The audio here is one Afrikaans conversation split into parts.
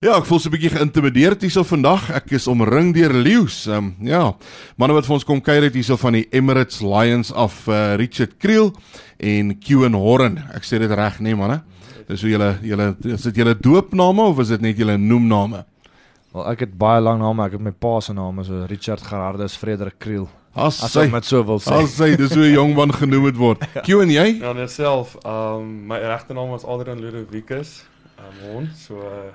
Ja, ek voel so 'n bietjie geïntimideerd hierso vandag. Ek is omring deur leeu's. Ehm um, ja, manne wat vir ons kom kuier het hierso van die Emirates Lions af uh, Richard Kriel en Kewen Horren. Ek sê dit reg, nee manne. Dis hoe julle julle is dit julle doopname of is dit net julle noemname? Wel, ek het baie lank name. Ek het my pa se naam is so Richard Gerardus Frederik Kriel. As As ek met so wil sê. as sy dis hoe 'n jong man genoem het word. Kewen jy? Ja, net self. Ehm um, my regte naam was Adrian Ludovicus. Ehm um, hon, so uh,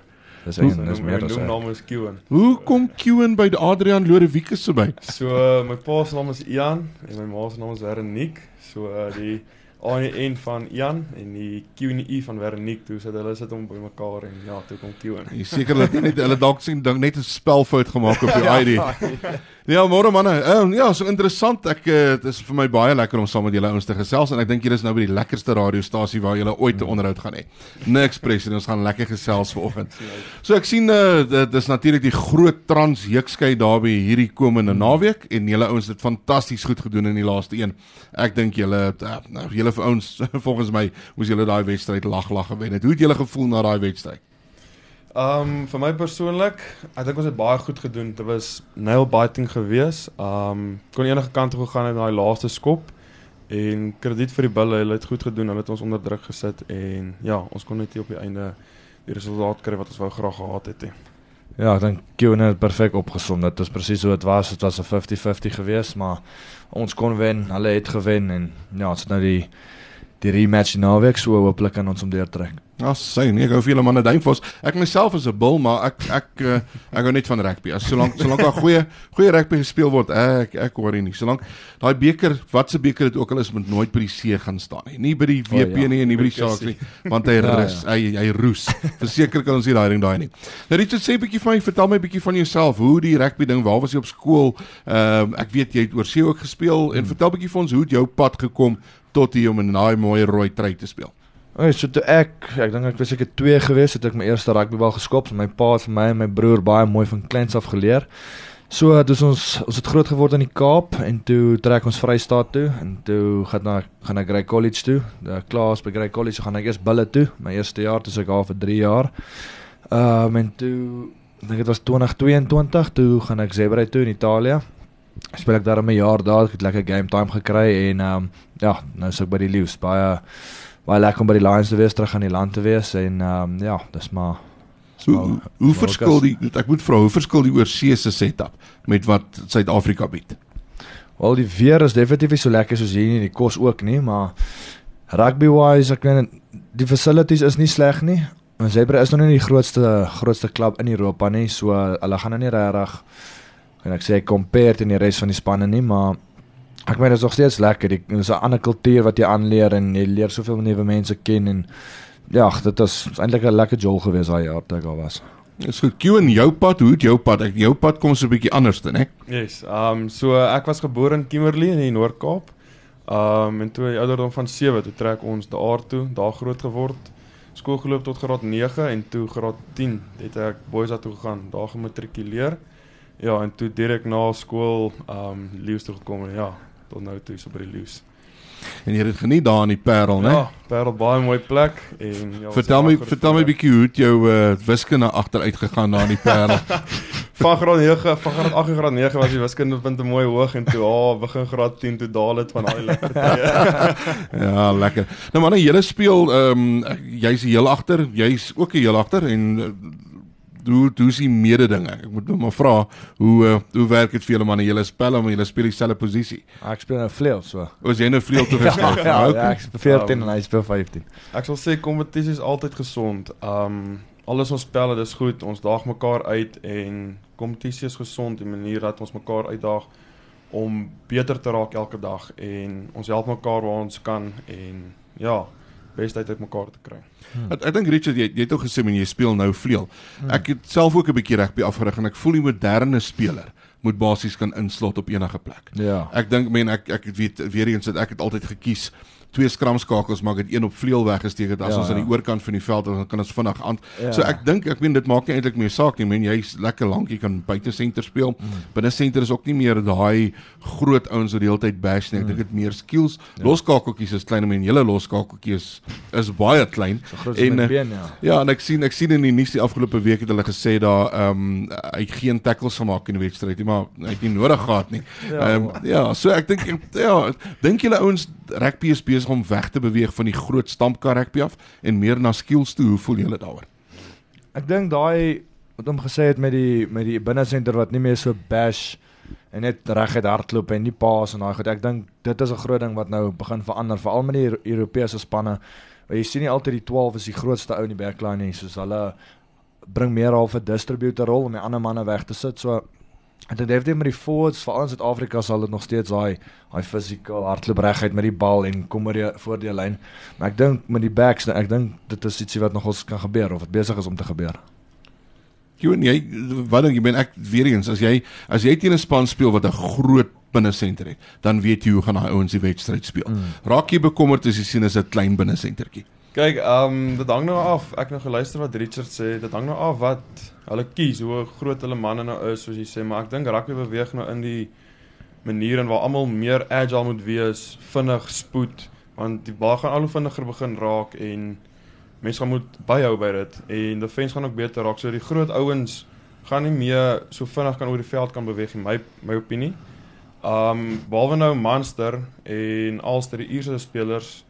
Dis een, dis meer as ek. my naam is Kewen. Hoe kom Kewen by Adrian Lodewieke se by? So uh, my pa se naam is Ian en my ma se naam is Veronique. So uh, die A en van Ian en die Q en die I van Veronique. Toe sit hulle sit hom bymekaar en ja, toe kom Kewen. Jy seker dat net hulle dalk sien dink net 'n spelfout gemaak op die ID. Ja, môre manne. Uh, ja, so interessant. Ek uh, dit is vir my baie lekker om saam met julle ouens te gesels en ek dink julle is nou by die lekkerste radiostasie waar julle ooit 'n onderhoud gaan hê. Niks press en ons gaan lekker gesels vanoggend. So ek sien uh, dit is natuurlik die groot Trans Heukskei daarby hierdie komende naweek en julle ouens het fantasties goed gedoen in die laaste een. Ek dink julle uh, nou, julle vir ouens volgens my moes julle daai wedstryd lag lag gewen het. Hoe het julle gevoel na daai wedstryd? Ehm um, vir my persoonlik, ek dink ons het baie goed gedoen. Dit was nail biting geweest. Ehm um, kon enige kant toe gegaan het in daai laaste skop. En krediet vir die bulle, hulle het goed gedoen. Hulle het ons onder druk gesit en ja, ons kon net op die einde die resultaat kry wat ons wou graag gehad het nie. Ja, ek dink Kewen het perfek opgesom. Dit is presies hoe dit was. Dit was 'n 50-50 geweest, maar ons kon wen. Hulle het gewen en ja, ons het nou die die rematch naweek so hopelik kan ons hom deurtrek. Ja, sy nee, ek hou vir julle manne duimvos. Ek myself is 'n bil, maar ek ek uh, ek hou net van rugby. As solank solank daar goeie goeie rugby gespeel word, ek ek worry nie. Solank daai beker, wat se beker dit ook al is, moet nooit by die see gaan staan nie. Nie by die WP ja. nie en nie by die. Sharks nie, want hy Ja, rus, hy hy roes. Verseker kan ons nie daai ding daai nie. Nou Richard sê 'n bietjie van my, vertel my 'n bietjie van jouself. Hoe die rugby ding, waar was jy op skool? Ehm ek weet jy het oor see ook gespeel en vertel 'n bietjie vir ons hoe het jou pad gekom tot hier om in daai mooi rooi trui te speel. Okay, so toe ek, ek dink ek was seker 2 gewees, het ek my eerste rugbybal geskop. My pa het vir my en my broer baie mooi van kleins af geleer. So dis ons ons het groot geword in die Kaap en toe trek ons Vrystaat toe en toe gaan na gaan ek Grey College toe. Daar klaar by Grey College gaan ek eers bulle toe. My eerste jaar toe ek daar vir 3 jaar. Ehm um, en toe ek dink dit was 2022 toe gaan ek Zebre toe in Italië. Speel ek daar 'n jaar daar, het lekker game time gekry en ehm um, ja, nou is ek by die Lions baie baie lekker om by die Lions te wees, terug aan die land te wees en ehm um, ja, dis maar dis Hoe hoe, hoe verskil die ek moet vra hoe verskil die oorsee se setup met wat Suid-Afrika bied? Wel die weer is definitief nie so lekker soos hier nie, die kos ook nie, maar rugby wise ek weet die facilities is nie sleg nie. Zebra is nog nie die grootste grootste klub in Europa nie, so hulle gaan nou nie regtig en ek sê compare teen die res van die spanne nie, maar ek meen dit is nog steeds lekker. Dit is 'n ander kultuur wat jy aanleer en jy leer soveel nuwe mense ken en ja, dit is eintlik 'n lekker jol gewees daai jaar toe ek daar was. Dis goed. Q en jou pad, hoe het jou pad? Ek jou pad kom so 'n bietjie anders dan, hè? Yes, ehm um, so ek was gebore in Kimberley in die Noord-Kaap. Ehm um, en toe die ouderdom van 7 toe trek ons daar toe, daar groot geword. Skool geloop tot graad 9 en toe graad 10 het ek Boysa toe gegaan, daar gematrikuleer. Ja, en toe direk na skool ehm um, Lius toe gekom en ja, tot nou toe so by die Lius. En jy het dit geniet daar in die Parel, né? Ja, Parel baie mooi plek en ja. Vertel my vertel my bietjie hoe het jou uh, wiskunde agteruit gegaan daar in die Parel. van graad 9, van graad 8 en graad 9 was die wiskundepunte mooi hoog en toe ah, begin graad 10 toe daal dit van al die lekker tye. ja, lekker. Nou manne, julle speel ehm um, jy's heel agter, jy's ook heel agter en uh, hoe hoe is die mededinge? Ek moet nou maar vra, hoe uh, hoe werk dit vir julle manne? Julle spel maar julle speel dieselfde posisie. Ek speel nou vleuel so. Is jy nou vleuel toe geskuif? ja, okay. ja, ek speel 14 en hy speel 15. Ek sal sê kompetisie is altyd gesond. Um alles ons spelle dis goed. Ons daag mekaar uit en kompetisie is gesond die manier dat ons mekaar uitdaag om beter te raak elke dag en ons help mekaar waar ons kan en ja, beste uit mekaar te kry. Ek, ek dink Richard, jy, jy het ook gesê men jy speel nou vleuel. Ek het self ook 'n bietjie rugby afgerig en ek voel die moderne speler moet basies kan inslot op enige plek. Ja. Ek dink men ek ek weet weer eens dat ek het altyd gekies twee skramskakels maak dit een op vleuel weggesteek het as Ja, ons aan ja. die oorkant van die veld dan kan ons vinnig aan. Ja. So ek dink ek meen dit maak nie eintlik meer saak nie. Men jy's lekker lank, jy kan buite senter speel. Mm. Binne senter is ook nie meer daai groot ouens wat die hele tyd bash nie. Ek dink dit meer skills. Ja. Loskakeltjies is klein, men julle loskakeltjie is is baie klein. So En, eh, been ja. Ja, en ek sien ek sien in die nuus die afgelope week het hulle gesê daar ehm um, hy het geen tackles gemaak in die wedstryd nie, maar hy het nie nodig gehad nie. Ja, Ehm um, ja, so ek dink ja, dink julle ouens rugby is besig om weg te beweeg van die groot stampkar rugby af en meer na skills toe. Hoe voel julle daaroor? Ek dink daai wat hom gesê het met die met die binnesenter wat nie meer so bash en net reguit hardloop en nie paas en daai goed. Ek dink dit is 'n groot ding wat nou begin verander veral met die Euro- Europese spanne. Want jy sien nie altyd die 12 is die grootste ou in die backline nie, soos hulle bring meer half 'n distributor rol om die ander manne weg te sit. So ek dink definitief met die forwards veral in Suid-Afrika sal dit nog steeds daai daai physical hardloop reguit met die bal en kom oor die voor die lyn. Maar ek dink met die backs, ek dink dit is ietsie wat nog ons kan gebeur of wat besig is om te gebeur. Johan, jy wat dink jy ben ek weer eens as jy as jy teen 'n span speel wat 'n groot binnesenter het, dan weet jy hoe gaan daai ouens die wedstryd speel. Mm. Raak jy bekommerd as jy sien is 'n klein binnesentertjie? Kyk, ehm um, dit hang nou af. Ek nou geluister wat Richard sê. Dit hang nou af wat hulle kies, hoe groot hulle manne nou is, soos jy sê, maar ek dink rugby beweeg nou in die manier en waar almal meer agile moet wees, vinnig, spoed, want die bal gaan al hoe vinniger begin raak en mense gaan moet byhou by dit en defense gaan ook beter raak. So die groot ouens gaan nie meer so vinnig kan oor die veld kan beweeg in my my opinie. Um behalwe nou Monster en Ulster die Ierse spelers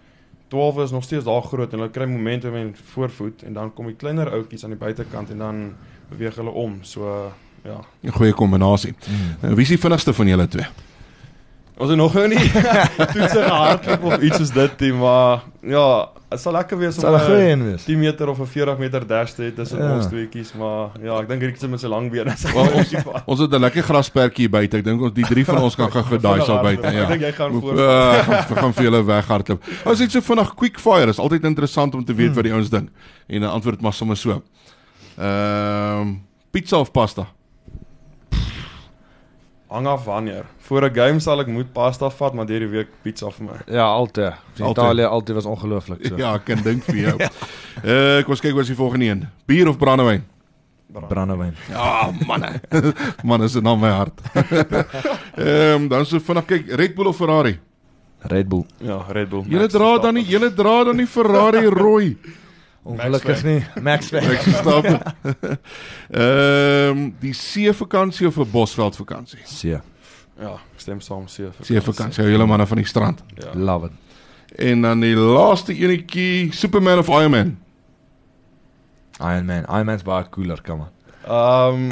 12 is nog steeds daar groot en hulle kry momentum en voorvoet en dan kom die kleiner ouetjies aan die buitekant en dan beweeg hulle om. So ja. 'n Goeie kombinasie. Mm. Wie is die vinnigste van julle twee? Ons het nog nou nie toetse gehardloop of iets soos dit nie, maar ja, dit sal lekker wees Dit om sal 'n goeie een wees. 10 meter of 'n 40 meter dash te hê tussen Ja. ons tweeetjies, maar ja, ek dink Riekse met sy lang bene is Wel, ons ons het 'n lekker grasperkie hier buite. Ek dink ons die drie van ons kan gou daai sal buite, Ek ja. dink jy gaan voor. Uh, gaan gaan vir julle weghardloop. Ons het so vinnig quick fire. Is altyd interessant om te weet Hmm. wat die ouens dink. En 'n antwoord maar sommer so. Ehm pizza of pasta? Hang af wanneer. Voor 'n game sal ek moet pasta vat, maar deur die week pizza vir my. Ja, altyd. Altyd. Italië altyd was ongelooflik so. Ja, ek kan dink vir jou. Uh kom ons kyk wat is die volgende een. Bier of brandewyn? Brandewyn. Ja, manne. Man is in my hart. Ehm dan so vinnig kyk Red Bull of Ferrari? Red Bull. Ja, Red Bull. Julle dra dan nie, julle dra dan nie Ferrari rooi. Ongelukkig nie. Max Ek Verstappen. stap. Ehm die see vakansie of 'n bosveld vakansie? See. Ja, stem saam see. See vakansie, hou julle manne van die strand. Ja. Love it. En dan die laaste enetjie, Superman of Iron Man? Iron Man. Iron Man's baie cooler, kom aan. Ehm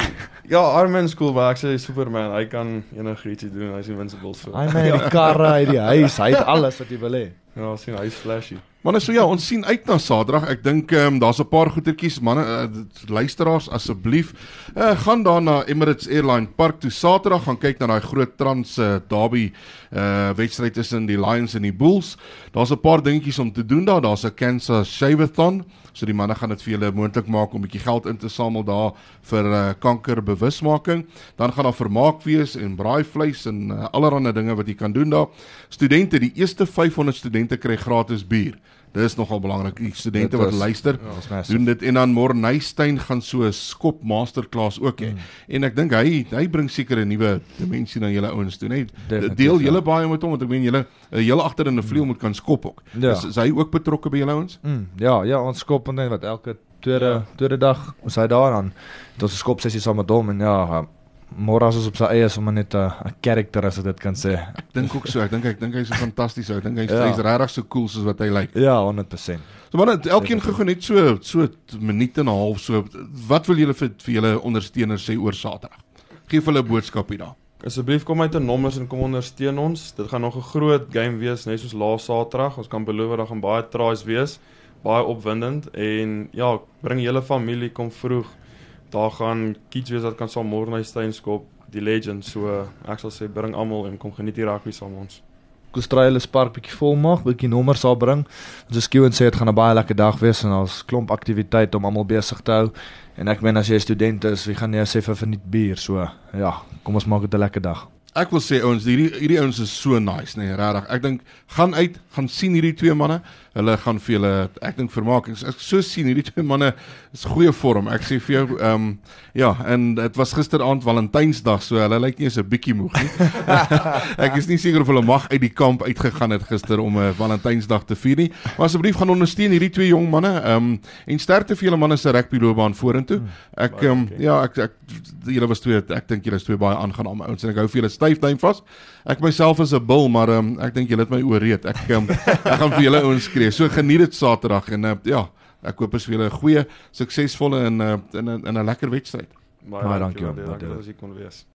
ja, Iron Man is cool, maar ek sê Superman, hy kan enigiets doen. Hy's invincible so. Iron Man, die karre, hy die huis, hy het alles wat jy wil hê. Ja, sien hy's flashy. Manne, so ja, ons sien uit na Saterdag. Ek dink ehm um, daar's 'n paar goetertjies, manne, uh, luisteraars asseblief, uh, gaan daar na Emirates Airline Park toe Saterdag gaan kyk na daai groot Trans uh, Derby uh wedstryd tussen die Lions en die Bulls. Daar's 'n paar dingetjies om te doen daar. Daar's 'n Kansas Shaveathon. So die manne gaan dit vir julle moontlik maak om 'n bietjie geld in te samel daar vir uh, kankerbewusmaking. Dan gaan daar vermaak wees en braaivleis en uh, allerlei dinge wat jy kan doen daar. Studente, die eerste 500 studente kry gratis bier. Dis nogal belangrik. Die studente Dit wat is- luister, Ja, doen dit en dan Morneystein gaan so 'n skop masterclass ook hê. Mm. En ek dink hy hy bring seker 'n nuwe dimensie na julle ouens toe, net deel ja. julle baie met hom want ek meen julle uh, julle agter in 'n vleuel moet kan skop ook. Ja. Is, is hy ook betrokke by julle ouens? Mm, ja, ja, ons skop en wat elke tweede ja. tweede dag ons hy daar aan. Dit ons 'n skop sessie saam met hom en ja, uh, môre as ons op sy eie is om net 'n 'n karakter as ek dit kan sê. Ek dink ook so. Ek dink ek dink hy's so fantasties. Ek dink hy's Ja. hy's regtig so cool soos wat hy lyk. Ja, 100%. So maar net elkeen gou net so so minuut en 'n half so wat wil julle vir vir julle ondersteuners sê oor Saterdag? Geef hulle 'n boodskap hier daar. Asseblief kom uit 'n nommers en kom ondersteun ons. Dit gaan nog 'n groot game wees, net soos laas Saterdag. Ons kan beloof daar gaan baie tries wees, baie opwindend en ja, bring julle familie kom vroeg. Daar gaan kids wees wat kan saam Morneystein skop, die legend. So ek sal sê bring almal en kom geniet die rugby saam ons. Kostraile Park bietjie vol maak, bietjie nommers sal bring. Ons is skielik sê dit gaan 'n baie lekker dag wees en ons klomp aktiwiteite om almal besig te hou. En ek meen as jy 'n student is, wie gaan jy sê vir verniet bier? So ja, kom ons maak dit 'n lekker dag. Ek wil sê ouens, hierdie hierdie ouens is so nice, nee, regtig. Ek dink gaan uit, gaan sien hierdie twee manne. Hulle gaan vir julle ek dink vermaak. Ek, ek so sien hierdie twee manne is goeie vorm. Ek sê vir jou ehm um, ja, en dit was gisteraand Valentynsdag, so hulle lyk nie eens 'n bietjie moeg nie. ek is nie seker of hulle mag uit die kamp uitgegaan het gister om 'n uh, Valentynsdag te vier nie. Maar asseblief gaan ondersteun hierdie twee jong manne. Ehm um, en sterkte vir julle manne se rugby loopbaan vorentoe. Ek ehm um, ja, ek ek julle was twee ek dink julle is twee baie aangename ouens en ek hou vir julle styf duim vas. Ek myself is 'n bil, maar um, ek dink julle het my ooreed. Ek um, ek gaan vir julle ouens skree. So geniet dit Saterdag en uh, ja, ek hoop is vir julle 'n goeie, suksesvolle en uh, in 'n in 'n lekker wedstryd. Baie, dankie. dankie, dat jy kon wees.